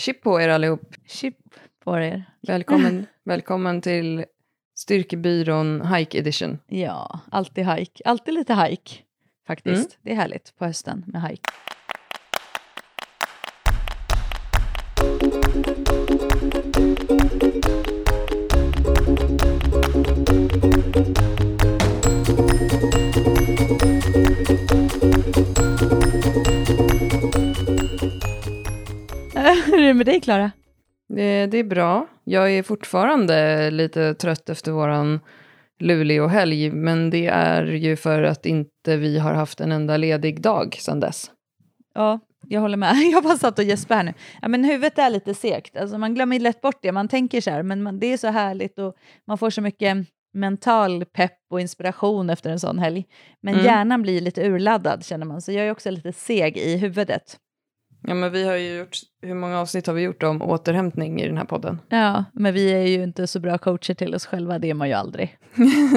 Chip på er allihop. Chip på er. Välkommen, välkommen till Styrkebyrån Hike Edition. Ja, alltid hike. Alltid lite hike faktiskt. Mm. Det är härligt på hösten med hike. Hur är det med dig, Klara? Det, det är bra. Jag är fortfarande lite trött efter våran Luleå-helg, men det är ju för att inte vi har haft en enda ledig dag sedan dess. Ja, jag håller med. Jag bara satt och gäspade här nu. Ja, men huvudet är lite segt. Alltså, man glömmer lätt bort det. Man tänker så här, men man, det är så härligt och man får så mycket mental pepp och inspiration efter en sån helg. Men Mm. hjärnan blir lite urladdad känner man, så jag är också lite seg i huvudet. Ja, men vi har ju gjort, hur många avsnitt har vi gjort om återhämtning i den här podden? Ja, men vi är ju inte så bra coacher till oss själva, det är man ju aldrig.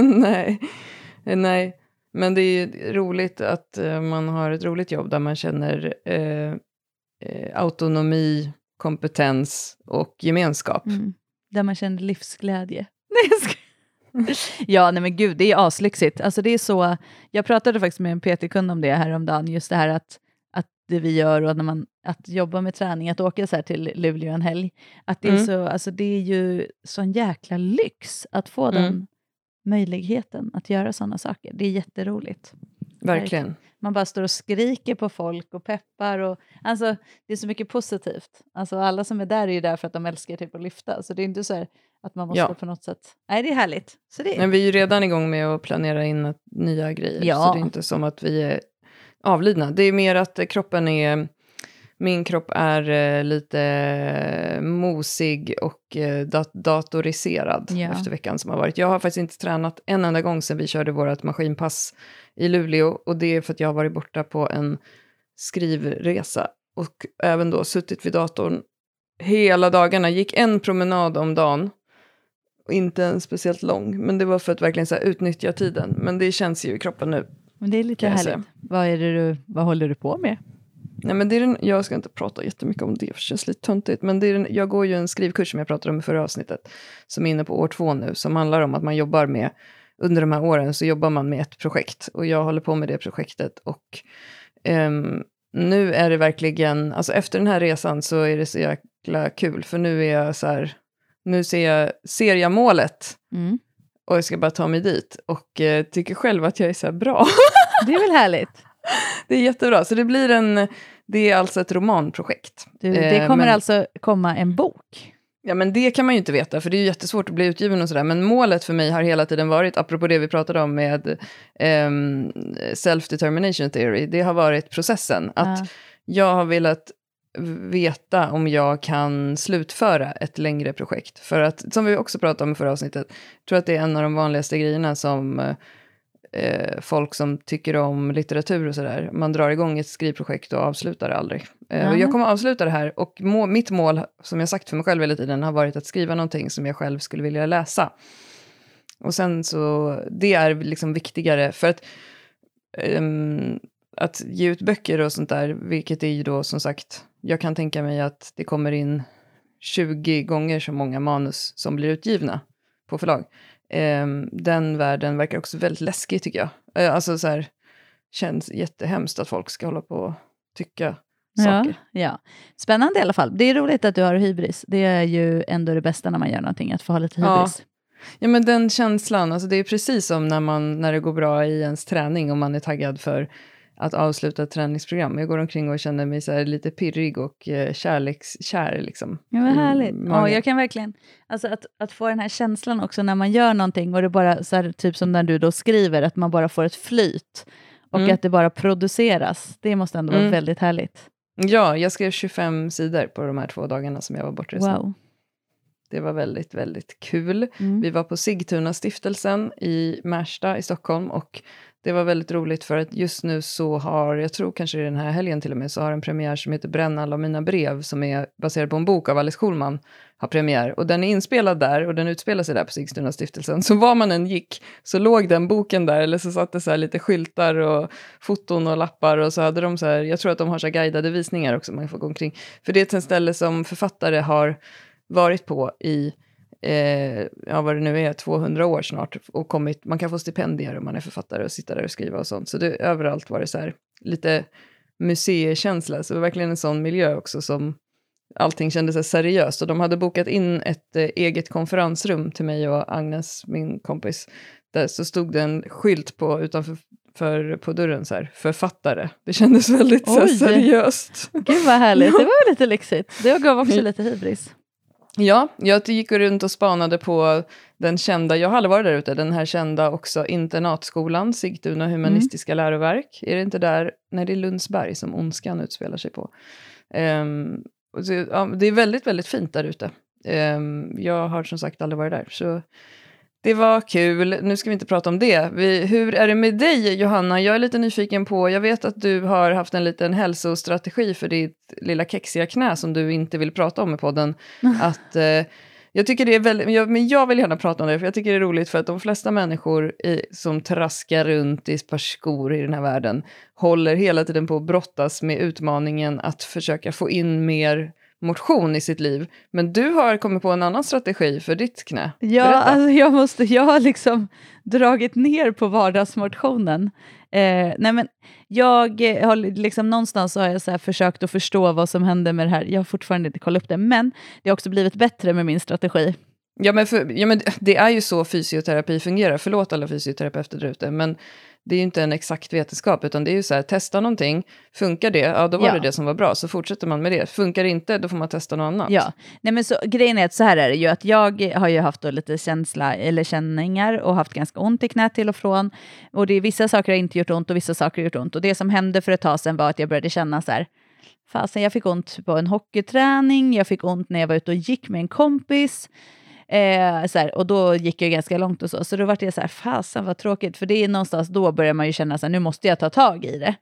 nej, nej. Men det är ju roligt att eh, man har ett roligt jobb där man känner eh, eh, autonomi, kompetens och gemenskap. Mm. Där man känner livsglädje. Nej. Ja, nej men gud, det är aslyxigt. Alltså det är så, jag pratade faktiskt med en PT-kund om det häromdagen, just det här att det vi gör och när man, att jobba med träning, att åka så här till Luleå en helg, att det är, Mm. så, alltså det är ju sån jäkla lyx att få Mm. den möjligheten att göra sådana saker. Det är jätteroligt. Verkligen. Man bara står och skriker på folk och peppar. Och, alltså, det är så mycket positivt. Alltså, alla som är där är ju där för att de älskar typ att lyfta. Så det är inte så att man måste Ja. på något sätt... Nej, det är härligt. Så det, Men vi är ju redan igång med att planera in nya grejer. Ja. Så det är inte som att vi är avlidna. Det är mer att kroppen är... Min kropp är eh, lite eh, mosig och eh, dat- datoriserad Ja. efter veckan som har varit. Jag har faktiskt inte tränat en enda gång sedan vi körde vårt maskinpass i Luleå. Och det är för att jag har varit borta på en skrivresa. Och även då suttit vid datorn hela dagarna. Gick en promenad om dagen. Inte en speciellt lång. Men det var för att verkligen så utnyttja tiden. Men det känns ju i kroppen nu. Men det är lite härligt. Vad, är det du, vad håller du på med? Nej, men det är den, jag ska inte prata jättemycket om det, för det känns lite töntigt. Men det är den, jag går ju en skrivkurs som jag pratade om i förra avsnittet, som är inne på år två nu, som handlar om att man jobbar med, under de här åren så jobbar man med ett projekt. Och jag håller på med det projektet. Och ehm, nu är det verkligen, alltså efter den här resan så är det så jäkla kul, för nu är jag så här, nu ser jag, ser jag målet Mm. Och jag ska bara ta mig dit. Och eh, tycker själv att jag är så bra. Det är väl härligt? det är jättebra. Så det blir en, det är alltså ett romanprojekt. Du, det Eh, kommer men- alltså komma en bok. Ja, men det kan man ju inte veta, för det är ju jättesvårt att bli utgiven och sådär. Men målet för mig har hela tiden varit, apropå det vi pratade om med ehm, self-determination theory, det har varit processen. Att Ja. jag har velat veta om jag kan slutföra ett längre projekt. För att, som vi också pratade om i förra avsnittet, jag tror att det är en av de vanligaste grejerna som eh, folk som tycker om litteratur och sådär, man drar igång ett skrivprojekt och avslutar det aldrig. Eh, och Ja. jag kommer avsluta det här och må, mitt mål, som jag sagt för mig själv hela tiden, har varit att skriva någonting som jag själv skulle vilja läsa. Och sen så, det är liksom viktigare, för att ehm, att ge ut böcker och sånt där, vilket är ju då som sagt, jag kan tänka mig att det kommer in 20 gånger så många manus som blir utgivna på förlag. Ehm, den världen verkar också väldigt läskig tycker jag. Eh, alltså så här, känns jättehemskt att folk ska hålla på och tycka Ja, saker. ja. Spännande i alla fall. Det är roligt att du har hybris. Det är ju ändå det bästa när man gör någonting, att få ha lite Ja. hybris. Ja men den känslan, alltså det är precis som när, man, när det går bra i ens träning och man är taggad för att avsluta ett träningsprogram. Jag går omkring och känner mig så lite pirrig och eh, kärlekskär liksom. Ja, vad härligt. magen. Ja, jag kan verkligen, alltså att, att få den här känslan också när man gör någonting och det bara, så här, typ som när du då skriver, att man bara får ett flyt och Mm. att det bara produceras. Det måste ändå vara Mm. väldigt härligt. Ja, jag skrev 25 sidor på de här två dagarna som jag var bortrest. Wow. Det var väldigt, väldigt kul. Mm. Vi var på Sigtuna stiftelsen i Märsta i Stockholm och det var väldigt roligt för att just nu så har, jag tror kanske den här helgen till och med, så har en premiär som heter Bränn alla mina brev som är baserad på en bok av Alice Schulman har premiär. Och den är inspelad där och den utspelar sig där på Sigstuna stiftelsen. Så var man än gick så låg den boken där eller så satt det så här lite skyltar och foton och lappar och så hade de så här, jag tror att de har så här guidade visningar också man får gå omkring. För det är ett ställe som författare har varit på i eh, ja, vad det nu är, 200 år snart. Och kommit, man kan få stipendier om man är författare och sitta där och skriva och sånt. Så det, överallt var det så här lite museikänsla. Så det var verkligen en sån miljö också som allting kändes så seriöst. Och de hade bokat in ett eh, eget konferensrum till mig och Agnes, min kompis. Där så stod det en skylt på, utanför för, på dörren så här, författare. Det kändes väldigt så Oj. seriöst. Gud vad härligt, det var lite lyxigt. Det gav också Mm. lite hybris. Ja, jag gick runt och spanade på den kända, jag har aldrig varit där ute, den här kända också internatskolan, Sigtuna humanistiska läroverk. Är det inte där, nej det är Lundsberg som Ondskan utspelar sig på. Och så, ja, det är väldigt, väldigt fint där ute. Ehm, jag har som sagt aldrig varit där, så det var kul. Nu ska vi inte prata om det. Vi, hur är det med dig, Johanna? Jag är lite nyfiken på, jag vet att du har haft en liten hälsostrategi för ditt lilla kexiga knä som du inte vill prata om i podden. Att, eh, jag tycker det är väldigt, jag, men jag vill gärna prata om det, för jag tycker det är roligt för att de flesta människor i, som traskar runt i ett par skor i den här världen håller hela tiden på att brottas med utmaningen att försöka få in mer motion i sitt liv. Men du har kommit på en annan strategi för ditt knä. Ja, alltså jag, måste, jag har liksom dragit ner på vardagsmotionen. Eh, nej men jag eh, har liksom någonstans har jag så försökt att förstå vad som händer med det här. Jag har fortfarande inte kollat upp det, men det har också blivit bättre med min strategi. Ja men, för, ja, men det är ju så fysioterapi fungerar. Förlåt alla fysioterapeuter där ute, men det är ju inte en exakt vetenskap, utan det är ju så här, testa någonting, funkar det, ja då var Ja. det det som var bra, så fortsätter man med det. Funkar det inte, då får man testa något annat. Ja, nej men så, grejen är att så här är det ju att jag har ju haft lite känsla eller känningar och haft ganska ont i knät till och från. Och det är vissa saker har inte gjort ont och vissa saker har gjort ont. Och det som hände för ett tag sedan var att jag började känna så här, fasen jag fick ont på en hockeyträning, jag fick ont när jag var ute och gick med en kompis. Eh, så här, och då gick jag ganska långt och så. Så då var jag så här, fasen vad tråkigt. För det är någonstans då börjar man ju känna så här, nu måste jag ta tag i det.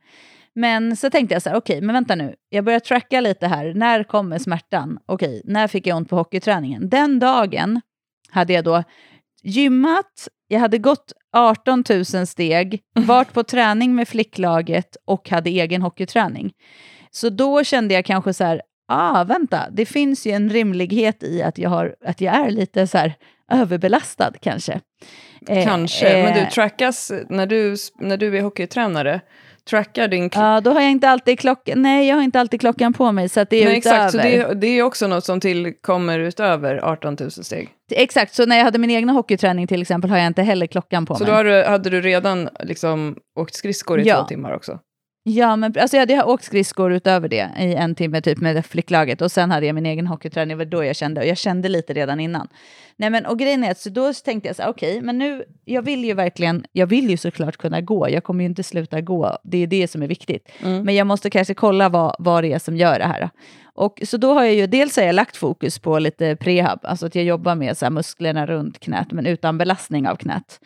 Men så tänkte jag så här, okej, men vänta nu. Jag börjar tracka lite här. När kommer smärtan? Okej, när fick jag ont på hockeyträningen? Den dagen hade jag då gymmat, jag hade gått 18 000 steg, varit på träning med flicklaget och hade egen hockeyträning. Så då kände jag kanske så här, ah, vänta, det finns ju en rimlighet i att jag, har, att jag är lite så här överbelastad kanske. Eh, Kanske, men eh, du trackas, när du, när du är hockeytränare, trackar din... Ja, då har jag inte alltid klockan, nej jag har inte alltid klockan på mig så att det är Nej, utöver. exakt, så det, det är också något som tillkommer utöver 18 000 steg. Exakt, så när jag hade min egna hockeyträning till exempel har jag inte heller klockan på Så mig. då har du, hade du redan liksom åkt skridskor i Ja. två timmar också? Ja, men alltså jag hade åkt skridskor utöver det i en timme typ med flicklaget och sen hade jag min egen hockeyträning, det var då jag kände, och jag kände lite redan innan. Nej men och grejen är att så då tänkte jag så här, okej, men nu, jag vill ju verkligen, jag vill ju såklart kunna gå, jag kommer ju inte sluta gå, det är det som är viktigt. Mm. Men jag måste kanske kolla vad, vad det är som gör det här. Och så då har jag ju, dels har jag lagt fokus på lite prehab, alltså att jag jobbar med så musklerna runt knät, men utan belastning av knät.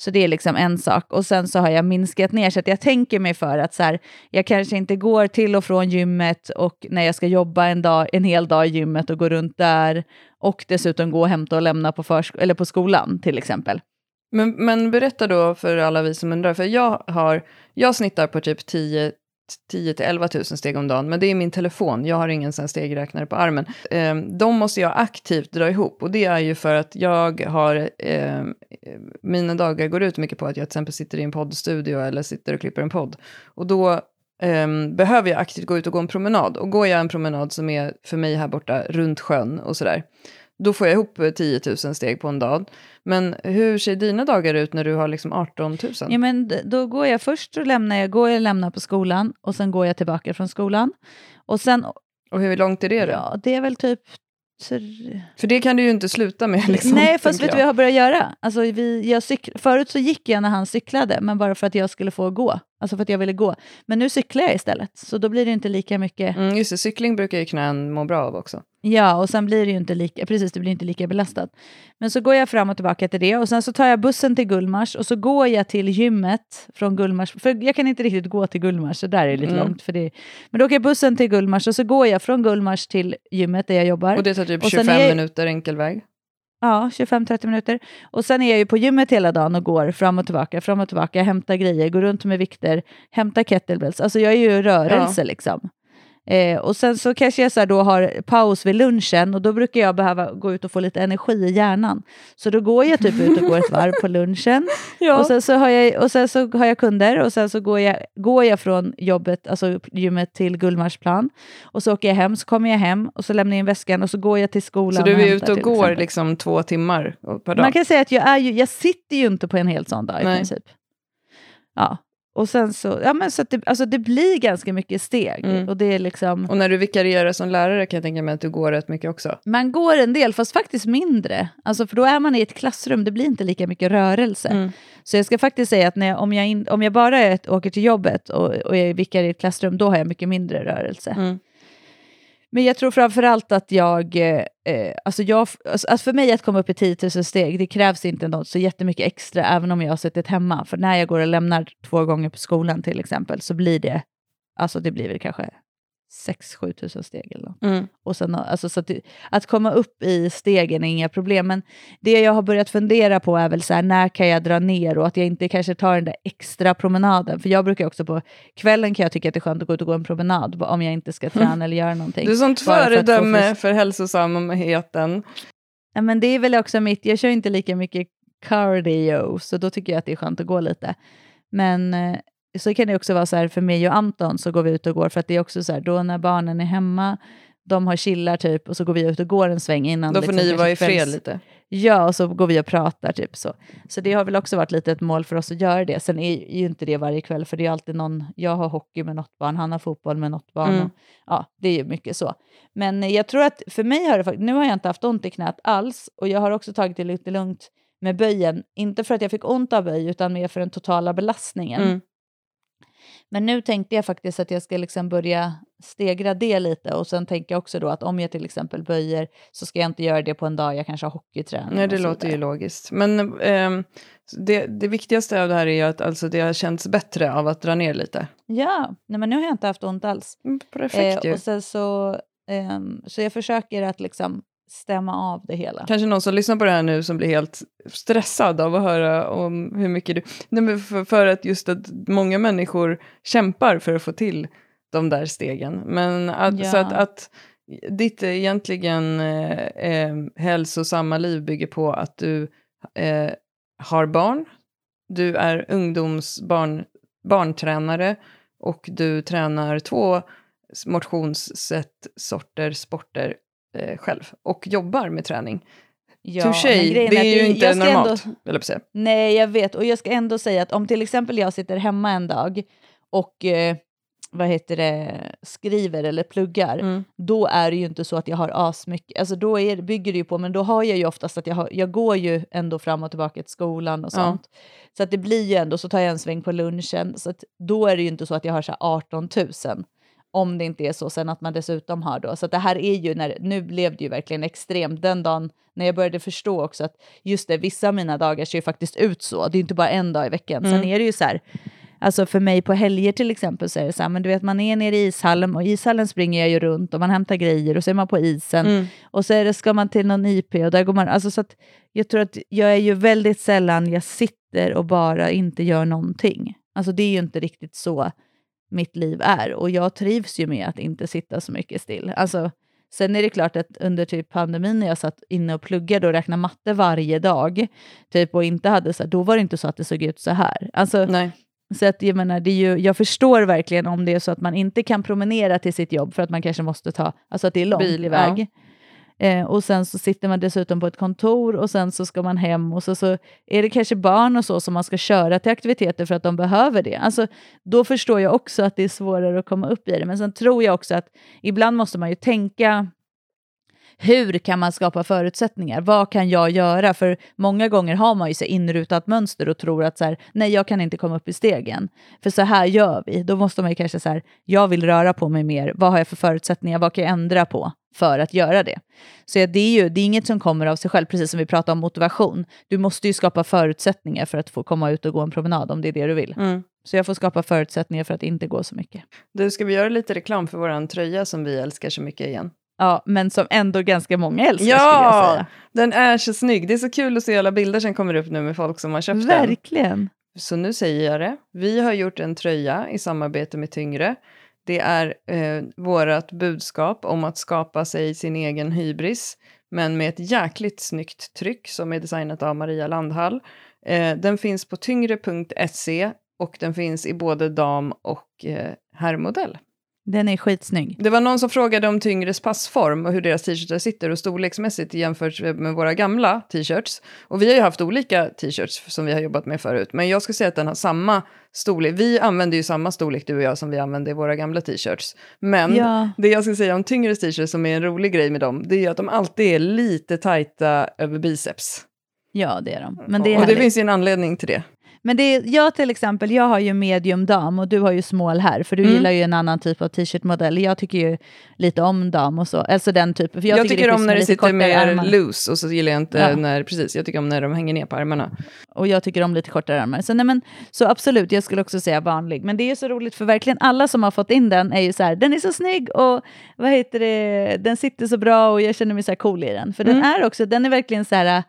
Så det är liksom en sak. Och sen så har jag minskat ner, så att jag tänker mig för att så här, jag kanske inte går till och från gymmet och när jag ska jobba en, dag, en hel dag i gymmet och gå runt där och dessutom gå och hämta och lämna på, försk- eller på skolan till exempel. Men, men berätta då för alla vi som undrar, för jag har, jag snittar på typ 10 10 till 11 000 steg om dagen, men det är min telefon, jag har ingen sån stegräknare på armen. Eh, de måste jag aktivt dra ihop och det är ju för att jag har, eh, mina dagar går ut mycket på att jag till exempel sitter i en poddstudio eller sitter och klipper en podd. Och då ehm, behöver jag aktivt gå ut och gå en promenad. Och går jag en promenad som är för mig här borta runt sjön och sådär, då får jag ihop eh, 10 000 steg på en dag. Men hur ser dina dagar ut när du har liksom 18 000? Ja, men då går jag först och lämnar jag, går och lämnar på skolan och sen går jag tillbaka från skolan. Och sen, Och hur långt är det då? ja det är väl typ... För det kan du ju inte sluta med. Liksom, Nej, fast vet du vad jag har börjat göra? Alltså, vi, jag cyk- förut så gick jag när han cyklade, men bara för att jag skulle få gå. Alltså för att jag ville gå. Men nu cyklar jag istället, så då blir det inte lika mycket. Mm, just det, cykling brukar ju knän må bra av också. Ja, och sen blir det ju inte lika, precis, det blir inte lika belastat. Men så går jag fram och tillbaka till det och sen så tar jag bussen till Gullmars och så går jag till gymmet från Gullmars, för jag kan inte riktigt gå till Gullmars, så där är det lite Mm. långt. För det. Men då åker jag bussen till Gullmars och så går jag från Gullmars till gymmet där jag jobbar. Och det tar typ Och sen 25 är- minuter enkel väg. Ja, 25-30 minuter. Och sen är jag ju på gymmet hela dagen och går fram och tillbaka, fram och tillbaka, hämtar grejer, går runt med vikter, hämtar kettlebells. Alltså jag är ju i rörelse liksom. Eh, och sen så kanske jag så då har paus vid lunchen och då brukar jag behöva gå ut och få lite energi i hjärnan. Så då går jag typ ut och går ett varv på lunchen. Och sen, så har jag, och sen så har jag kunder och sen så går jag, går jag från jobbet, alltså gymmet till Gullmarsplan. Och så åker jag hem, så kommer jag hem och så lämnar jag in väskan och så går jag till skolan. Så du är ute och går liksom två timmar per dag? Man kan säga att jag, är ju, jag sitter ju inte på en hel sån dag i Nej. princip. Ja, och sen så, ja men så det, alltså det blir ganska mycket steg. Mm. Och det är liksom, Och när du vikarierar som lärare kan jag tänka mig att du går rätt mycket också. man går en del, fast faktiskt mindre. Alltså för då är man i ett klassrum, det blir inte lika mycket rörelse. Mm. Så jag ska faktiskt säga att när jag, om, jag in, om jag bara ett, åker till jobbet och, och jag är vikar i ett klassrum, då har jag mycket mindre rörelse. Mm. Men jag tror framförallt att jag, eh, eh alltså jag, alltså att för mig att komma upp i 10 000 steg, det krävs inte något så jättemycket extra, även om jag har suttit hemma. För när jag går och lämnar två gånger på skolan till exempel, så blir det, alltså det blir väl kanske 6-7 tusen steg eller något. Mm. Och sen, alltså, så att, att komma upp i stegen är inga problem, men det jag har börjat fundera på är väl så här, när kan jag dra ner och att jag inte kanske tar den där extra promenaden. För jag brukar också på kvällen kan jag tycka att det är skönt att gå ut och gå en promenad, om jag inte ska träna eller göra någonting. Du är sånt för föredöme frisk- för hälsosamheten. Ja, men det är väl också mitt, jag kör inte lika mycket cardio, så då tycker jag att det är skönt att gå lite. Men eh, så kan det också vara så här för mig och Anton så går vi ut och går för att det är också så här då när barnen är hemma, de har chillar typ och så går vi ut och går en sväng innan. Då får liksom ni vara i fred lite. Ja, och så går vi och pratar typ så. Så det har väl också varit lite ett mål för oss att göra det. Sen är ju inte det varje kväll, för det är alltid någon, jag har hockey med något barn, han har fotboll med något barn. Mm. Och, ja, det är ju mycket så. Men jag tror att för mig har det faktiskt, nu har jag inte haft ont i knät alls och jag har också tagit det lite lugnt med böjen. Inte för att jag fick ont av böj, utan mer för den totala belastningen. Mm. Men nu tänkte jag faktiskt att jag ska liksom börja stegra det lite och sen tänker jag också då att om jag till exempel böjer så ska jag inte göra det på en dag jag kanske har hockeyträning. Nej, det låter ju logiskt. Men ehm, det, det viktigaste av det här är ju att alltså, det har känts bättre av att dra ner lite. Ja, nej, men nu har jag inte haft ont alls. Mm, Perfekt ju. och sen så, ehm, så jag försöker att liksom stämma av det hela. Kanske någon som lyssnar på det här nu som blir helt stressad av att höra om hur mycket du... Nej, men för, för att just att många människor kämpar för att få till de där stegen. Men att, så Ja. att, att ditt egentligen eh, eh, hälsosamma liv bygger på att du eh, har barn, du är ungdomsbarn, barntränare och du tränar två motionssätt, sorter, sporter eh, själv och jobbar med träning. Ja, Touché, det att är ju inte jag ska normalt. Ändå, säga. nej, jag vet. Och jag ska ändå säga att om till exempel jag sitter hemma en dag och eh, vad heter det, skriver eller pluggar, Mm. då är det ju inte så att jag har asmycket, alltså då är, bygger det ju på, men då har jag ju oftast att jag, har, jag går ju ändå fram och tillbaka till skolan och Ja. sånt. Så att det blir ju ändå, så tar jag en sväng på lunchen, så att då är det ju inte så att jag har så här 18 000. Om det inte är så sen att man dessutom har då. Så det här är ju, när, nu blev det ju verkligen extremt. Den dagen när jag började förstå också att just det, vissa av mina dagar ser ju faktiskt ut så. Det är inte bara en dag i veckan. Sen Mm. är det ju så här, Alltså för mig på helger till exempel så är det så här, men du vet man är nere i ishallen och i ishallen springer jag ju runt och man hämtar grejer och så är man på isen Mm. och så är det, ska man till någon IP och där går man, alltså så att jag tror att jag är ju väldigt sällan, jag sitter och bara inte gör någonting. Alltså det är ju inte riktigt så mitt liv är och jag trivs ju med att inte sitta så mycket still. Alltså Sen är det klart att under typ pandemin när jag satt inne och pluggade och räknade matte varje dag, typ och inte hade så här, då var det inte så att det såg ut så här. Alltså, Nej. så att jag menar, det är ju, jag förstår verkligen om det är så att man inte kan promenera till sitt jobb för att man kanske måste ta, alltså att det är långt Bil, iväg. Eh, och sen så sitter man dessutom på ett kontor och sen så ska man hem och så, så är det kanske barn och så som man ska köra till aktiviteter för att de behöver det. Alltså, då förstår jag också att det är svårare att komma upp i det. Men sen tror jag också att ibland måste man ju tänka hur kan man skapa förutsättningar? Vad kan jag göra? För många gånger har man ju så inrutat mönster och tror att så här, nej, jag kan inte komma upp i stegen. För så här gör vi. Då måste man ju kanske så här, jag vill röra på mig mer. Vad har jag för förutsättningar? Vad kan jag ändra på? för att göra det. Så det är ju det är inget som kommer av sig själv, precis som vi pratade om motivation. Du måste ju skapa förutsättningar för att få komma ut och gå en promenad om det är det du vill. Mm. Så jag får skapa förutsättningar för att inte gå så mycket. Du, ska vi göra lite reklam för vår tröja som vi älskar så mycket igen? Ja, men som ändå ganska många älskar Ja, skulle jag säga. den är så snygg. Det är så kul att se alla bilder som kommer upp nu med folk som har köpt den. Verkligen. Så nu säger jag det. Vi har gjort en tröja i samarbete med Tyngre. Det är eh, vårt budskap om att skapa sig sin egen hybris, men med ett jäkligt snyggt tryck som är designat av Maria Landhall. Eh, den finns på tyngre.se och den finns i både dam och eh, herrmodell. Den är skitsnygg. Det var någon som frågade om Tyngres passform och hur deras t-shirtar sitter och storleksmässigt jämfört med våra gamla t-shirts. Och vi har ju haft olika t-shirts som vi har jobbat med förut, men jag skulle säga att den har samma storlek. Vi använder ju samma storlek du och jag som vi använde i våra gamla t-shirts. Men Ja. det jag skulle säga om Tyngres t-shirts som är en rolig grej med dem, det är att de alltid är lite tajta över biceps. Ja, det är de. Men det är och det härligt. finns ju en anledning till det. Men det är, jag till exempel, jag har ju medium dam och du har ju small här, för du Mm. gillar ju en annan typ av t-shirt-modell. Jag tycker ju lite om dam och så, alltså den typen. Jag, jag, tycker, är om när det sitter mer ärmar. loose och så gillar jag inte Ja. när, precis, jag tycker om när de hänger ner på armarna. Och jag tycker om lite kortare ärmar. Så, nej, men, så absolut, jag skulle också säga vanlig. Men det är ju så roligt för verkligen alla som har fått in den är ju så här, den är så snygg och vad heter det, den sitter så bra och jag känner mig så här cool i den. För den Mm. är också, den är verkligen så här,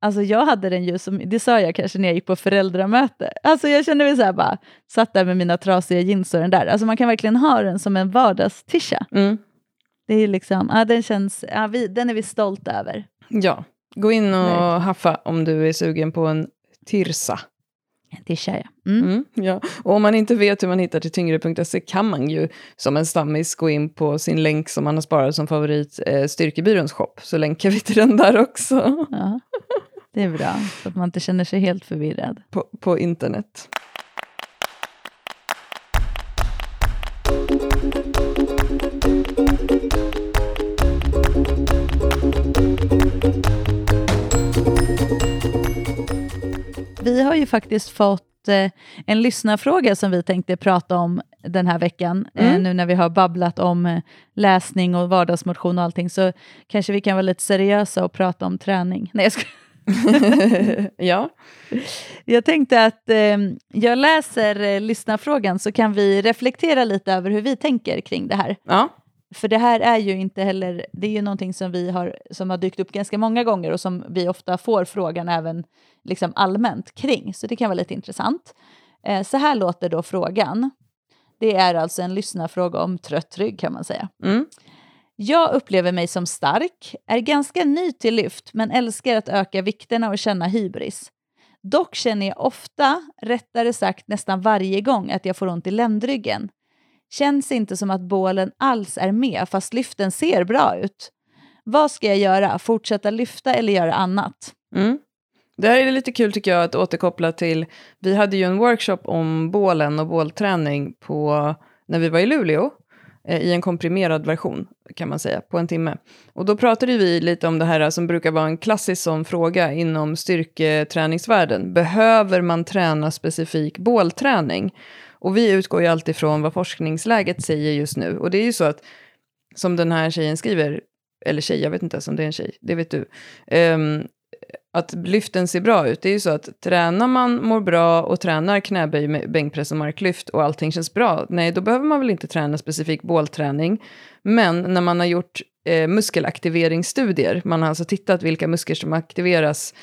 alltså jag hade den ju, som, det sa jag kanske när jag gick på föräldramöte. Alltså jag kände mig så här bara, satt där med mina trasiga jeans och den där. Alltså man kan verkligen ha den som en vardagstisha. Mm. Det är liksom, ja den känns, ja, vi, den är vi stolta över. Ja, gå in och Verkligen. haffa om du är sugen på en Tirsa. En tisha ja. Mm. Mm, ja. Och om man inte vet hur man hittar till tyngre.se kan man ju som en stammis gå in på sin länk som man har sparat som favorit, eh, Styrkebyråns shop, så länkar vi till den där också Ja, det är bra, så att man inte känner sig helt förvirrad. på, på internet. Vi har ju faktiskt fått eh, en lyssnarfråga som vi tänkte prata om den här veckan. Eh, Mm. nu när vi har babblat om eh, läsning och vardagsmotion och allting så kanske vi kan vara lite seriösa och prata om träning. Nej, jag, ska... ja, jag tänkte att eh, jag läser eh, lyssnarfrågan så kan vi reflektera lite över hur vi tänker kring det här. ja, För det här är ju inte heller, det är ju någonting som vi har, som har dykt upp ganska många gånger och som vi ofta får frågan även liksom allmänt kring. Så det kan vara lite intressant. Eh, så här låter då frågan. Det är alltså en lyssnarfråga om trött rygg kan man säga. mm, jag upplever mig som stark, är ganska ny till lyft men älskar att öka vikterna och känna hybris. Dock känner jag ofta, rättare sagt nästan varje gång, att jag får ont i ländryggen. Känns inte som att bålen alls är med fast lyften ser bra ut. Vad ska jag göra? Fortsätta lyfta eller göra annat? mm. Det här är lite kul tycker jag att återkoppla till, vi hade ju en workshop om bålen och bålträning på, när vi var i Luleå. Eh, i en komprimerad version, kan man säga, på en timme. Och då pratade vi lite om det här eh, som brukar vara en klassisk sån fråga inom styrketräningsvärlden. Behöver man träna specifik bålträning? Och vi utgår ju alltid från vad forskningsläget säger just nu. Och det är ju så att, som den här tjejen skriver, eller tjej, jag vet inte ens om det är en tjej, det vet du. Um, att lyften ser bra ut. Det är ju så att tränar man, mår bra och tränar knäböj, bänkpress och marklyft och allting känns bra, nej då behöver man väl inte träna specifik bålträning. Men när man har gjort eh, muskelaktiveringsstudier, man har alltså tittat vilka muskler som aktiveras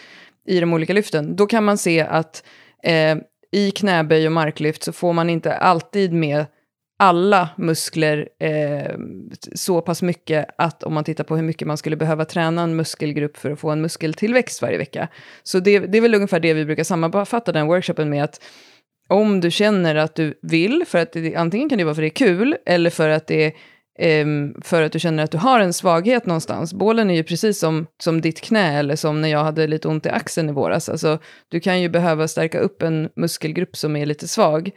i de olika lyften, då kan man se att eh, i knäböj och marklyft så får man inte alltid med alla muskler eh, så pass mycket att om man tittar på hur mycket man skulle behöva träna en muskelgrupp för att få en muskeltillväxt varje vecka. Så det, det är väl ungefär det vi brukar sammanfatta den workshopen med att om du känner att du vill, för att det, antingen kan det vara för att det är kul eller för att det är för att du känner att du har en svaghet någonstans. Bålen är ju precis som, som ditt knä eller som när jag hade lite ont i axeln i våras. Alltså, du kan ju behöva stärka upp en muskelgrupp som är lite svag.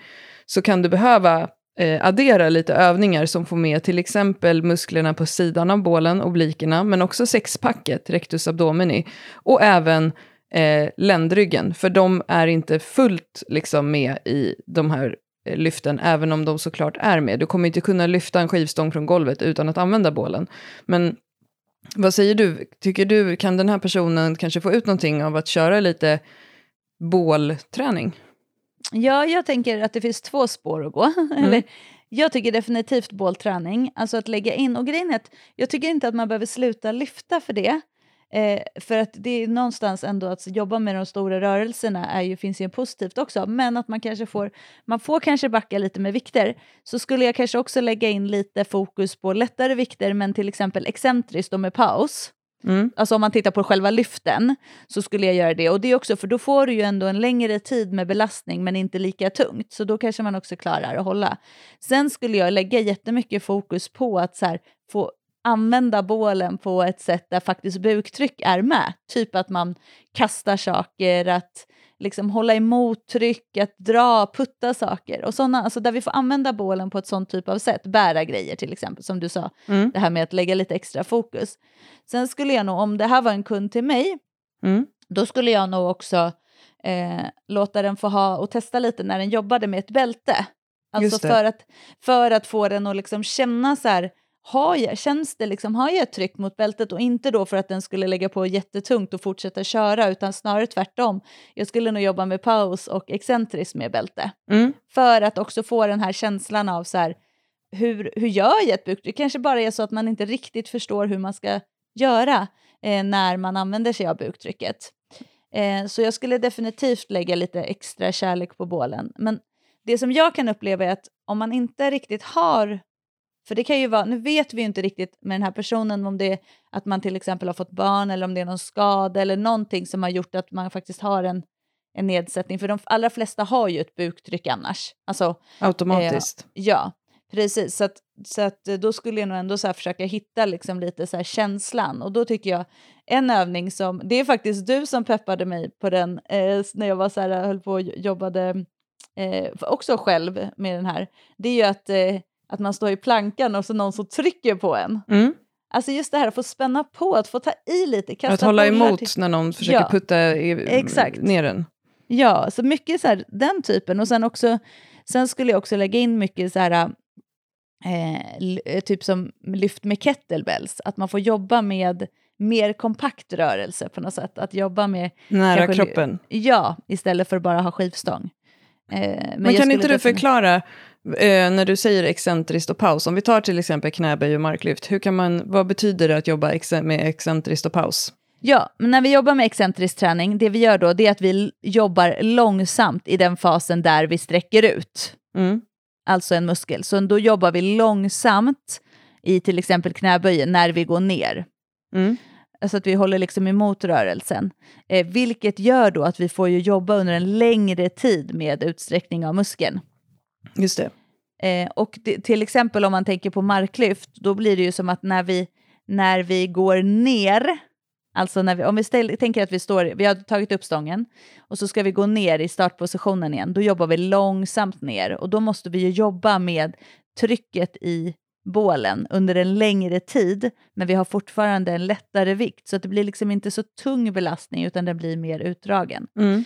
Så kan du behöva eh, addera lite övningar som får med till exempel musklerna på sidan av bålen, oblikerna, men också sexpacket, rectus abdomini, och även eh, ländryggen, för de är inte fullt liksom, med i de här eh, lyften, även om de såklart är med. Du kommer inte kunna lyfta en skivstång från golvet utan att använda bålen. Men vad säger du? Tycker du, kan den här personen kanske få ut någonting av att köra lite bålträning? Ja, jag tänker att det finns två spår att gå. Mm. Eller, jag tycker definitivt bålträning, alltså att lägga in, och grejen är att jag tycker inte att man behöver sluta lyfta för det. Eh, för att det är någonstans ändå att jobba med de stora rörelserna är ju, finns ju positivt också, men att man kanske får, man får kanske backa lite med vikter. Så skulle jag kanske också lägga in lite fokus på lättare vikter, men till exempel excentriskt och med paus. Mm. Alltså om man tittar på själva lyften så skulle jag göra det. Och det är också för då får du ju ändå en längre tid med belastning men inte lika tungt. Så då kanske man också klarar att hålla. Sen skulle jag lägga jättemycket fokus på att så här, få använda bålen på ett sätt där faktiskt buktryck är med. Typ att man kastar saker, att liksom hålla emot tryck, att dra, putta saker och sådana, alltså där vi får använda bålen på ett sånt typ av sätt, bära grejer till exempel, som du sa, Mm. det här med att lägga lite extra fokus. Sen skulle jag nog, om det här var en kund till mig, Mm. då skulle jag nog också eh, låta den få ha och testa lite när den jobbade med ett bälte. Alltså för att, för att få den att liksom känna så här, har jag, känns det liksom, har jag ett tryck mot bältet och inte då för att den skulle lägga på jättetungt och fortsätta köra utan snarare tvärtom. Jag skulle nog jobba med paus och excentriskt med bälte. Mm. För att också få den här känslan av så här, hur, hur gör jag ett buktryck? Det kanske bara är så att man inte riktigt förstår hur man ska göra eh, när man använder sig av buktrycket. Eh, så jag skulle definitivt lägga lite extra kärlek på bålen. Men det som jag kan uppleva är att om man inte riktigt har för det kan ju vara, nu vet vi ju inte riktigt med den här personen om det är att man till exempel har fått barn eller om det är någon skada eller någonting som har gjort att man faktiskt har en, en nedsättning. För de allra flesta har ju ett buktryck annars. Alltså, Automatiskt. Ja, precis. Så, att, så att eh, då skulle jag nog ändå så försöka hitta liksom lite så här känslan. Och då tycker jag en övning som, det är faktiskt du som peppade mig på den eh, när jag var så här, höll på och jobbade eh, också själv med den här. Det är ju att, eh, att man står i plankan och så någon som trycker på en. Mm. Alltså just det här att få spänna på, att få ta i lite, kasta Att hålla emot till- när någon försöker Ja. putta i, Exakt. ner den. Ja, så mycket så här, den typen. Och sen också, sen skulle jag också lägga in mycket så här, eh, eh, typ som lyft med kettlebells. Att man får jobba med mer kompakt rörelse på något sätt. Att jobba med, Nära Kanske- kroppen. ja, istället för att bara ha skivstång. Eh, men Men kan inte du förklara, eh, när du säger excentriskt och paus, om vi tar till exempel knäböj och marklyft, hur kan man, vad betyder det att jobba ex med excentriskt och paus? Ja, men när vi jobbar med excentrisk träning, det vi gör då det är att vi jobbar långsamt i den fasen där vi sträcker ut. Mm. alltså en muskel. Så då jobbar vi långsamt i till exempel knäböjen när vi går ner. Mm. Alltså att vi håller liksom emot rörelsen. Eh, vilket gör då att vi får jobba under en längre tid med utsträckning av muskeln. Just det. Eh, och det, till exempel om man tänker på marklyft, då blir det ju som att när vi, när vi går ner, alltså när vi, om vi ställ, tänker att vi står, vi har tagit upp stången och så ska vi gå ner i startpositionen igen, då jobbar vi långsamt ner och då måste vi ju jobba med trycket i bålen under en längre tid, men vi har fortfarande en lättare vikt, så att det blir liksom inte så tung belastning utan den blir mer utdragen. Mm.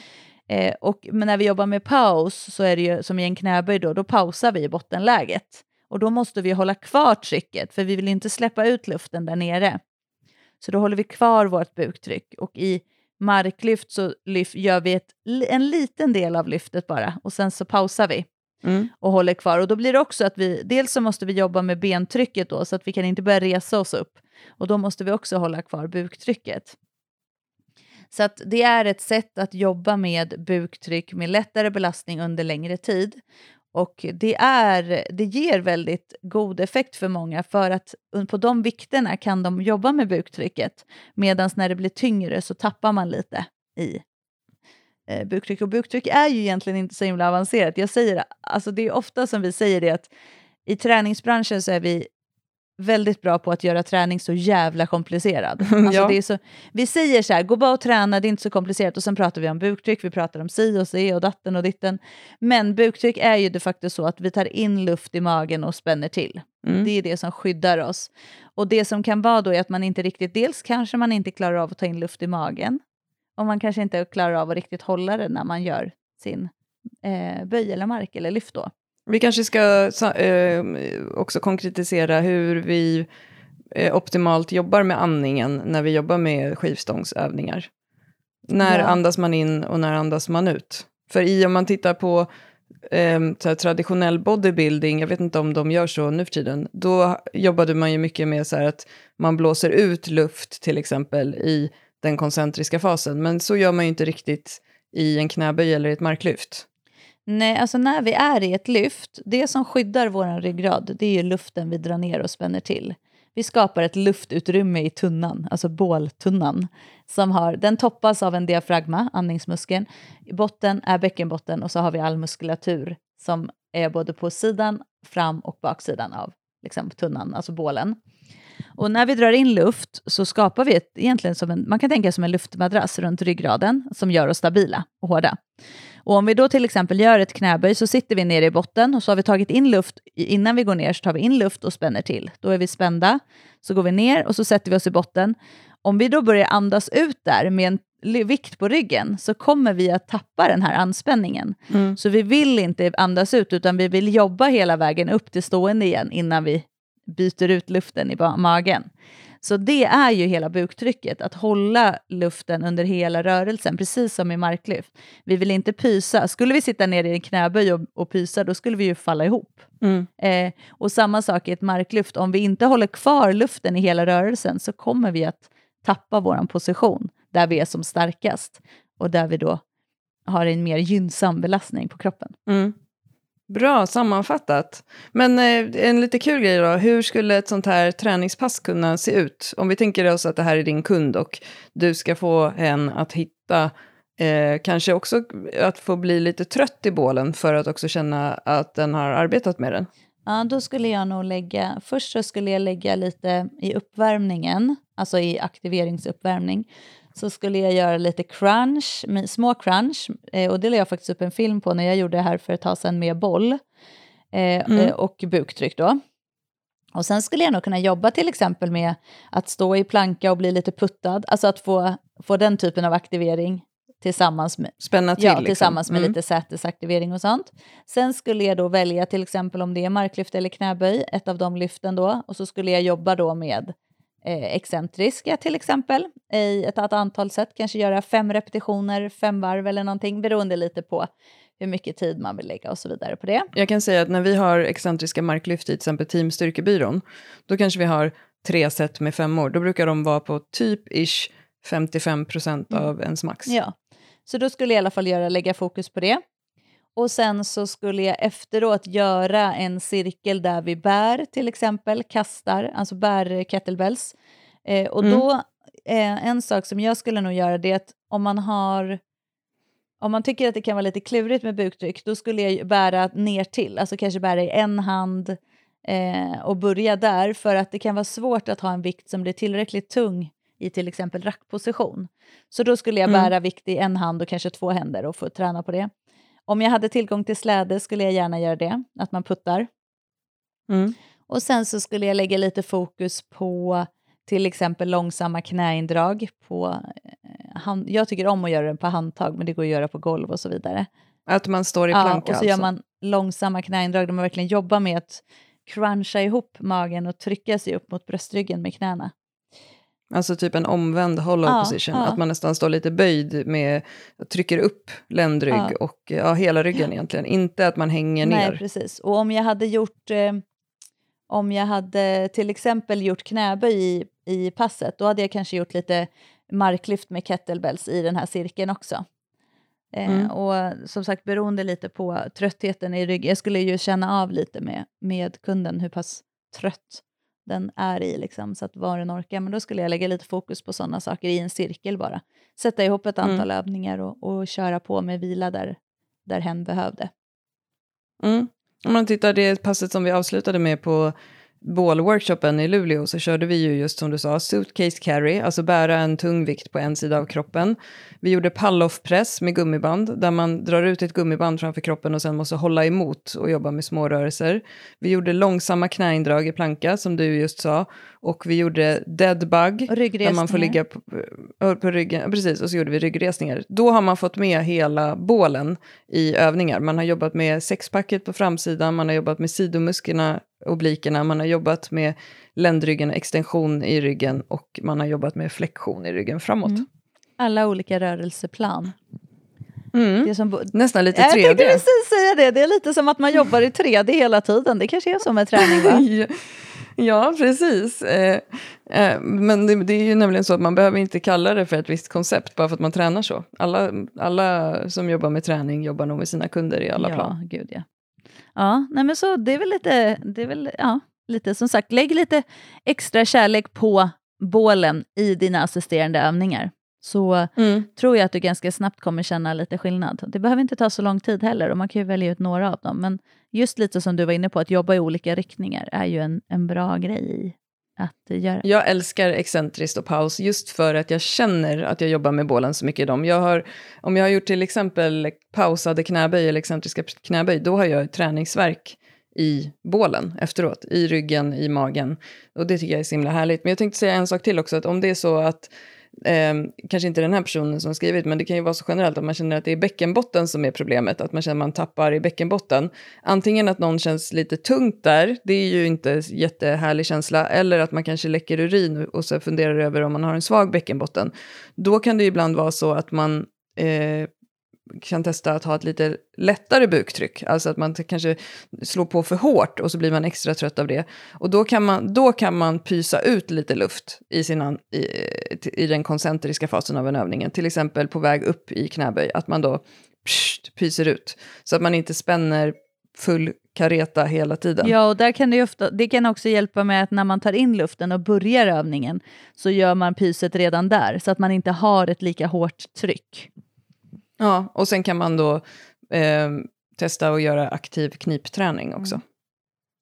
Eh, och, men när vi jobbar med paus, så är det ju som i en knäböj, då, då pausar vi i bottenläget. Och då måste vi hålla kvar trycket, för vi vill inte släppa ut luften där nere. Så då håller vi kvar vårt buktryck. Och i marklyft så lyf, gör vi ett, en liten del av lyftet bara, och sen så pausar vi Mm. och håller kvar. Och då blir det också att vi, dels så måste vi jobba med bentrycket då, så att vi kan inte börja resa oss upp. Och då måste vi också hålla kvar buktrycket. Så att det är ett sätt att jobba med buktryck med lättare belastning under längre tid. Och det, är, det ger väldigt god effekt för många för att på de vikterna kan de jobba med buktrycket. Medan när det blir tyngre så tappar man lite i eh, buktryck. Och buktryck är ju egentligen inte så himla avancerat. Jag säger, alltså det är ofta som vi säger det att i träningsbranschen så är vi väldigt bra på att göra träning så jävla komplicerad. Alltså Ja. det är så, vi säger så här, gå bara och träna, det är inte så komplicerat. Och sen pratar vi om buktryck, vi pratar om si och si och datten och ditten. Men buktryck är ju de facto så att vi tar in luft i magen och spänner till. Mm. Det är det som skyddar oss. Och det som kan vara då är att man inte riktigt, dels kanske man inte klarar av att ta in luft i magen. Och man kanske inte klarar av att riktigt hålla det när man gör sin eh, böj eller mark eller lyft då. Vi kanske ska eh, också konkretisera hur vi eh, optimalt jobbar med andningen när vi jobbar med skivstångsövningar. När Ja. andas man in och när andas man ut? För i om man tittar på eh, traditionell bodybuilding, jag vet inte om de gör så nu för tiden, då jobbade man ju mycket med så att man blåser ut luft till exempel i den koncentriska fasen, men så gör man ju inte riktigt i en knäböj eller i ett marklyft. Nej, alltså när vi är i ett lyft, det som skyddar vår ryggrad, det är ju luften vi drar ner och spänner till. Vi skapar ett luftutrymme i tunnan, alltså båltunnan. Som har, den toppas av en diafragma, andningsmuskeln. I botten är bäckenbotten och så har vi all muskulatur som är både på sidan, fram och baksidan av liksom, tunnan, alltså bålen. Och när vi drar in luft så skapar vi ett, egentligen som en, man kan tänka som en luftmadrass runt ryggraden som gör oss stabila och hårda. Och om vi då till exempel gör ett knäböj så sitter vi nere i botten och så har vi tagit in luft, innan vi går ner så tar vi in luft och spänner till. Då är vi spända, så går vi ner och så sätter vi oss i botten. Om vi då börjar andas ut där med en vikt på ryggen så kommer vi att tappa den här anspänningen. Mm. Så vi vill inte andas ut utan vi vill jobba hela vägen upp till stående igen innan vi byter ut luften i magen. Så det är ju hela buktrycket, att hålla luften under hela rörelsen, precis som i marklyft. Vi vill inte pysa. Skulle vi sitta ner i en knäböj och, och pysa, då skulle vi ju falla ihop. Mm. Eh, och samma sak i ett marklyft, om vi inte håller kvar luften i hela rörelsen så kommer vi att tappa vår position där vi är som starkast och där vi då har en mer gynnsam belastning på kroppen. Mm. Bra sammanfattat. Men eh, en lite kul grej då, hur skulle ett sånt här träningspass kunna se ut? Om vi tänker oss att det här är din kund och du ska få en att hitta, eh, kanske också att få bli lite trött i bålen för att också känna att den har arbetat med den. Ja, då skulle jag nog lägga, först så skulle jag lägga lite i uppvärmningen, alltså i aktiveringsuppvärmning, så skulle jag göra lite crunch, små crunch, eh, och det la jag faktiskt upp en film på när jag gjorde det här för ett tag sedan med boll eh, Mm. eh, och buktryck då. Och sen skulle jag nog kunna jobba till exempel med att stå i planka och bli lite puttad, alltså att få, få den typen av aktivering tillsammans med, Spänna till. Ja, liksom. tillsammans med Mm. lite sätesaktivering och sånt. Sen skulle jag då välja till exempel om det är marklyft eller knäböj, ett av de lyften då. Och så skulle jag jobba då med eh, excentriska till exempel i ett, ett antal sätt. Kanske göra fem repetitioner, fem varv eller någonting beroende lite på hur mycket tid man vill lägga och så vidare på det. Jag kan säga att när vi har excentriska marklyft i till exempel Team Styrkebyrån, då kanske vi har tre set med femmor. Då brukar de vara på typ ish 55 procent Mm. av ens max. Ja, så då skulle jag i alla fall göra, lägga fokus på det. Och sen så skulle jag efteråt göra en cirkel där vi bär till exempel, kastar, alltså bär kettlebells. Eh, och Mm. då, eh, en sak som jag skulle nog göra det är att om man har om man tycker att det kan vara lite klurigt med buktryck, då skulle jag bära ner till, alltså kanske bära i en hand eh, och börja där, för att det kan vara svårt att ha en vikt som blir tillräckligt tung i till exempel rackposition. Så då skulle jag Mm. bära vikt i en hand och kanske två händer och få träna på det. Om jag hade tillgång till släde skulle jag gärna göra det, att man puttar. Mm. Och sen så skulle jag lägga lite fokus på till exempel långsamma knäindrag. På, eh, hand, jag tycker om att göra det på handtag, men det går att göra på golv och så vidare. Att man står i Ja, planka och så gör alltså. man långsamma knäindrag där man verkligen jobbar med att cruncha ihop magen och trycka sig upp mot bröstryggen med knäna. Alltså typ en omvänd hollow Ja, position. ja. Att man nästan står lite böjd med, trycker upp ländrygg Ja. och ja, hela ryggen egentligen. Inte att man hänger Nej, ner. precis. Och om jag hade gjort, eh, om jag hade till exempel gjort knäböj i, i passet, då hade jag kanske gjort lite marklyft med kettlebells i den här cirkeln också. Eh, Mm. Och som sagt, beroende lite på tröttheten i ryggen. Jag skulle ju känna av lite med, med kunden hur pass trött den är i, liksom, så att vad den orkar. Men då skulle jag lägga lite fokus på sådana saker i en cirkel bara. Sätta ihop ett Mm. antal övningar och, och köra på med vila där, där hen behövde. Mm. Om man tittar det passet som vi avslutade med på bålworkshopen i Luleå så körde vi ju just som du sa suitcase carry, alltså bära en tung vikt på en sida av kroppen. Vi gjorde pull-off-press med gummiband, där man drar ut ett gummiband framför kroppen och sen måste hålla emot och jobba med små rörelser. Vi gjorde långsamma knäindrag i planka, som du just sa. Och vi gjorde dead bug, där man får ligga på, på ryggen. Precis, och så gjorde vi ryggresningar. Då har man fått med hela bålen i övningar. Man har jobbat med sexpacket på framsidan, man har jobbat med sidomusklerna oblikerna, man har jobbat med ländryggen, extension i ryggen och man har jobbat med flexion i ryggen framåt. Mm. Alla olika rörelseplan. Mm. Som, Nästan lite 3D. Jag tänkte precis säga det, det är lite som att man jobbar i 3D hela tiden. Det kanske är så med träning va? ja, precis. Eh, eh, men det, det, är ju nämligen så att man behöver inte kalla det för ett visst koncept bara för att man tränar så. Alla, alla som jobbar med träning jobbar nog med sina kunder i alla ja, plan. Gud, ja. Ja, nej men så det är väl lite, det är väl, ja, lite som sagt, lägg lite extra kärlek på bålen i dina assisterande övningar. Så mm. tror jag att du ganska snabbt kommer känna lite skillnad. Det behöver inte ta så lång tid heller och man kan ju välja ut några av dem. Men just lite som du var inne på, att jobba i olika riktningar är ju en, en bra grej att eh, göra. Jag älskar excentriskt och paus just för att jag känner att jag jobbar med bålen så mycket i dem. Jag har, om jag har gjort till exempel pausade knäböj eller excentriska knäböj, då har jag träningsverk i bålen efteråt, i ryggen, i magen. Och det tycker jag är så himla härligt. Men jag tänkte säga en sak till också, att om det är så att Eh, kanske inte den här personen som har skrivit, men det kan ju vara så generellt att man känner att det är bäckenbotten som är problemet, att man känner att man tappar i bäckenbotten. Antingen att någon känns lite tungt där, det är ju inte jättehärlig känsla, eller att man kanske läcker urin och så funderar över om man har en svag bäckenbotten. Då kan det ju ibland vara så att man eh, kan testa att ha ett lite lättare buktryck. Alltså att man kanske slår på för hårt och så blir man extra trött av det. Och då kan man, då kan man pysa ut lite luft i, sina, i, i den koncentriska fasen av en övning. Till exempel på väg upp i knäböj, att man då pssst, pyser ut. Så att man inte spänner full kareta hela tiden. Ja, och där kan det, ofta, det kan också hjälpa med att när man tar in luften och börjar övningen så gör man pyset redan där, så att man inte har ett lika hårt tryck. Ja, och sen kan man då eh, testa att göra aktiv knipträning också. Mm.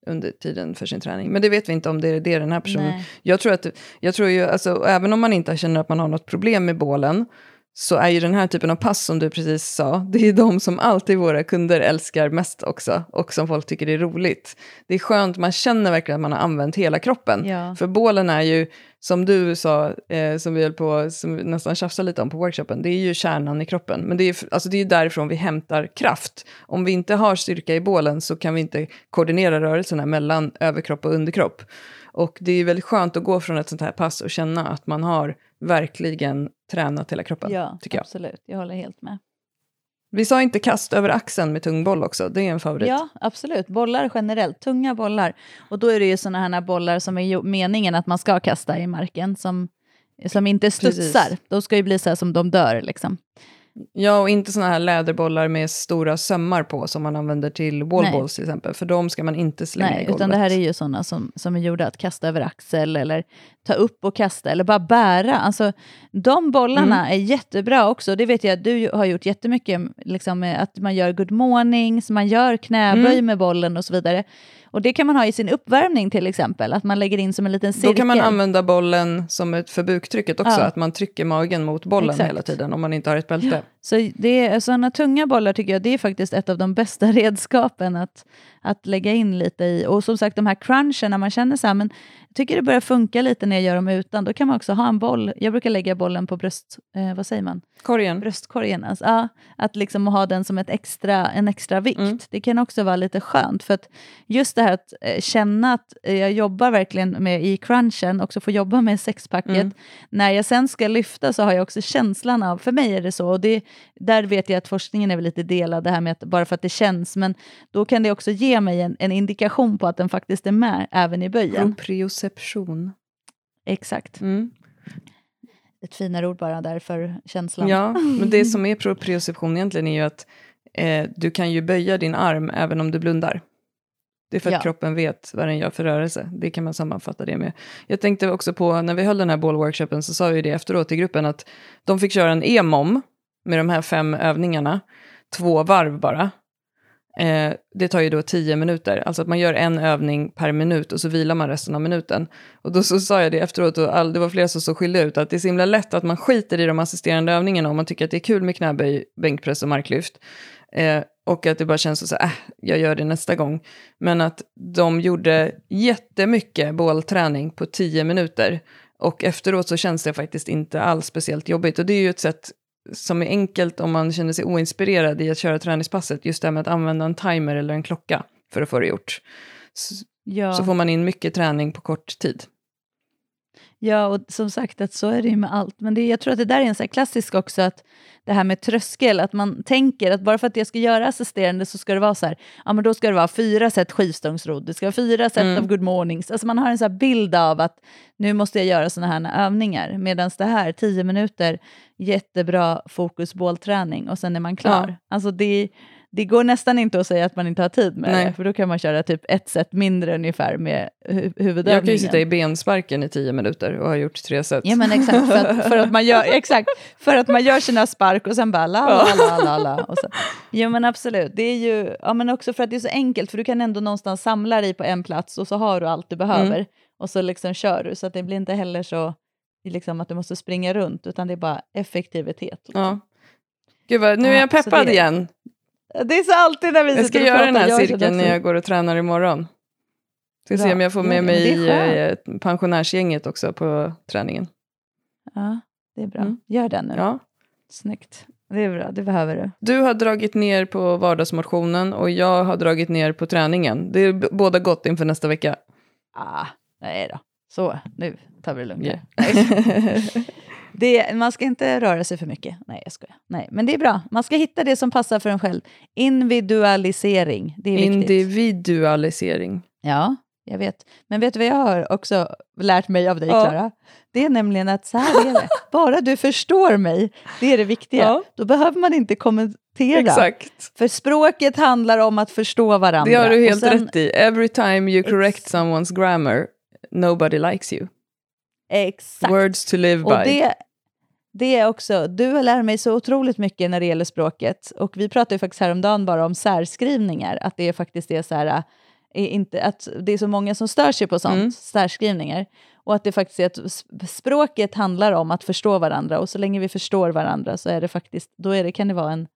under tiden för sin träning. Men det vet vi inte om det är det den här personen... Nej. Jag tror att, jag tror ju, alltså, även om man inte känner att man har något problem med bålen, så är ju den här typen av pass som du precis sa, det är de som alltid våra kunder älskar mest också, och som folk tycker är roligt. Det är skönt, man känner verkligen att man har använt hela kroppen. Ja. För bålen är ju, som du sa, eh, som vi höll på, som vi nästan tjafsade lite om på workshopen, det är ju kärnan i kroppen. Men det är, alltså det är därifrån vi hämtar kraft. Om vi inte har styrka i bålen så kan vi inte koordinera rörelserna mellan överkropp och underkropp. Och det är väldigt skönt att gå från ett sånt här pass och känna att man har verkligen tränat hela kroppen. Ja, tycker jag. absolut. Jag håller helt med. Vi sa inte kast över axeln med tung boll också, det är en favorit. Ja, absolut. Bollar generellt, tunga bollar. Och då är det ju sådana här bollar som är meningen att man ska kasta i marken, som, som inte studsar. Precis. De ska ju bli så här som de dör liksom. Ja, och inte såna här läderbollar med stora sömmar på som man använder till wallballs till exempel. För de ska man inte slänga Nej, i golvet. utan det här är ju sådana som, som är gjorda att kasta över axel eller ta upp och kasta eller bara bära. Alltså, de bollarna mm. är jättebra också. Det vet jag att du har gjort jättemycket, liksom, att man gör good mornings, man gör knäböj mm. med bollen och så vidare. Och det kan man ha i sin uppvärmning till exempel, att man lägger in som en liten cirkel. Då kan man använda bollen som ett för buktrycket också, ja. att man trycker magen mot bollen Exakt. hela tiden om man inte har ett bälte. Ja. Så det, sådana tunga bollar tycker jag det är faktiskt ett av de bästa redskapen att, att lägga in lite i. Och som sagt de här crunchen, man känner så här, men jag tycker det börjar funka lite när jag gör dem utan. Då kan man också ha en boll. Jag brukar lägga bollen på bröst... Eh, vad säger man? Korgen. Bröstkorgen. Alltså, ja, att liksom ha den som ett extra, en extra vikt. Mm. Det kan också vara lite skönt. För att just det här att eh, känna att eh, jag jobbar verkligen med i crunchen, också få jobba med sexpacket. Mm. När jag sen ska lyfta så har jag också känslan av, för mig är det så, och det, där vet jag att forskningen är väl lite delad, det här med att bara för att det känns, men då kan det också ge mig en, en indikation på att den faktiskt är med även i böjen. Proprioception. Exakt. Mm. Ett finare ord bara där för känslan. Ja, men det som är proprioception egentligen är ju att eh, du kan ju böja din arm även om du blundar. Det är för att ja. kroppen vet vad den gör för rörelse. Det kan man sammanfatta det med. Jag tänkte också på, när vi höll den här bollworkshopen så sa vi det efteråt i gruppen att de fick köra en EMOM med de här fem övningarna, två varv bara. Eh, det tar ju då tio minuter, alltså att man gör en övning per minut och så vilar man resten av minuten. Och då så sa jag det efteråt och all, det var flera som så skilde ut att det är så himla lätt att man skiter i de assisterande övningarna om man tycker att det är kul med knäböj, bänkpress och marklyft. Eh, och att det bara känns så att äh, jag gör det nästa gång. Men att de gjorde jättemycket bålträning på tio minuter. Och efteråt så känns det faktiskt inte alls speciellt jobbigt. Och det är ju ett sätt som är enkelt om man känner sig oinspirerad i att köra träningspasset. Just det här med att använda en timer eller en klocka för att få det gjort. Så, Ja. så får man in mycket träning på kort tid. Ja, och som sagt att så är det ju med allt. Men det, jag tror att det där är en så klassisk också, att det här med tröskel, att man tänker att bara för att jag ska göra assisterande så ska det vara så här, ja men då ska det vara fyra set skivstångsrodd, det ska vara fyra set Mm. av good mornings. Alltså man har en så här bild av att nu måste jag göra sådana här övningar, medan det här, tio minuter, jättebra fokus bålträning och sen är man klar. Ja. Alltså det, det går nästan inte att säga att man inte har tid med Nej. det, för då kan man köra typ ett set mindre ungefär med hu- huvudövningen. Jag kan ju sitta i bensparken i tio minuter och ha gjort tre set. Ja men exakt, för att, för att, man, gör, exakt, för att man gör sina spark och sen bara la la la la la. Och så. Jo men absolut, det är ju ja, men också för att det är så enkelt för du kan ändå någonstans samla dig på en plats och så har du allt du behöver Mm. och så liksom kör du så att det blir inte heller så liksom, att du måste springa runt utan det är bara effektivitet. Liksom. Ja. Gud vad, nu är Ja, jag peppad det- igen. Det är så alltid när vi Jag ska sitter och göra pratar, den här jag känner cirkeln när jag går och tränar imorgon. Ska se om jag får med det, mig eh, pensionärsgänget också på träningen. Ja, det är bra. Mm. Gör den nu. Ja. Snyggt. Det är bra, det behöver du. Du har dragit ner på vardagsmotionen och jag har dragit ner på träningen. Det är båda gott inför nästa vecka. Ah, nej då. Så, nu tar vi det lugnt. Ja. Det, man ska inte röra sig för mycket. Nej, jag skojar. Nej, men det är bra. Man ska hitta det som passar för en själv. Individualisering, det är viktigt. Individualisering. Ja, jag vet. Men vet du vad jag har också lärt mig av dig, Ja. Klara? Det är nämligen att så här är det. Bara du förstår mig, det är det viktiga. Ja. Då behöver man inte kommentera. Exakt. För språket handlar om att förstå varandra. Det har du helt sen- rätt i. Every time you correct someone's grammar, nobody likes you. Exakt. Words to live Och by. det, det är också, du har lärt mig så otroligt mycket när det gäller språket. Och vi pratade ju faktiskt häromdagen bara om särskrivningar, att det faktiskt är så här, äh, är inte, att det är så många som stör sig på sånt, Mm. särskrivningar. Och att det faktiskt är att sp- språket handlar om att förstå varandra och så länge vi förstår varandra så är det faktiskt, då är det, kan det vara en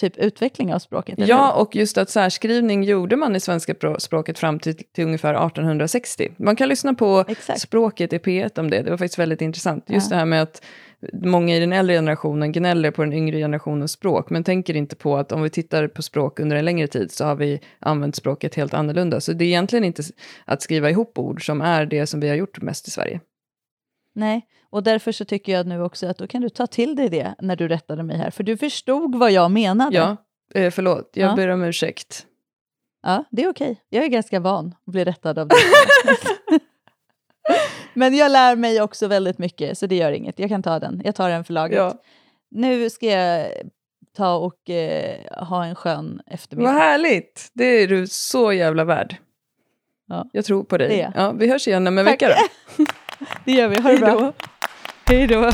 typ utveckling av språket. eller Ja, och just att särskrivning gjorde man i svenska språket fram till, till ungefär 1860. Man kan lyssna på Exakt. språket i P1 om det, det var faktiskt väldigt intressant. Just Ja. det här med att många i den äldre generationen gnäller på den yngre generationens språk, men tänker inte på att om vi tittar på språk under en längre tid så har vi använt språket helt annorlunda. Så det är egentligen inte att skriva ihop ord som är det som vi har gjort mest i Sverige. Nej, och därför så tycker jag nu också att då kan du ta till dig det när du rättade mig här, för du förstod vad jag menade. Ja, eh, förlåt, jag Ja. ber om ursäkt. Ja, det är okej. Jag är ganska van att bli rättad av dig. Men jag lär mig också väldigt mycket, så det gör inget. Jag kan ta den. Jag tar den för laget. Ja. Nu ska jag ta och eh, ha en skön eftermiddag. Vad härligt! Det är du så jävla värd. Ja. Jag tror på dig. Ja, vi hörs igen om en vecka då. Det gör vi. Ha det bra. Hej då.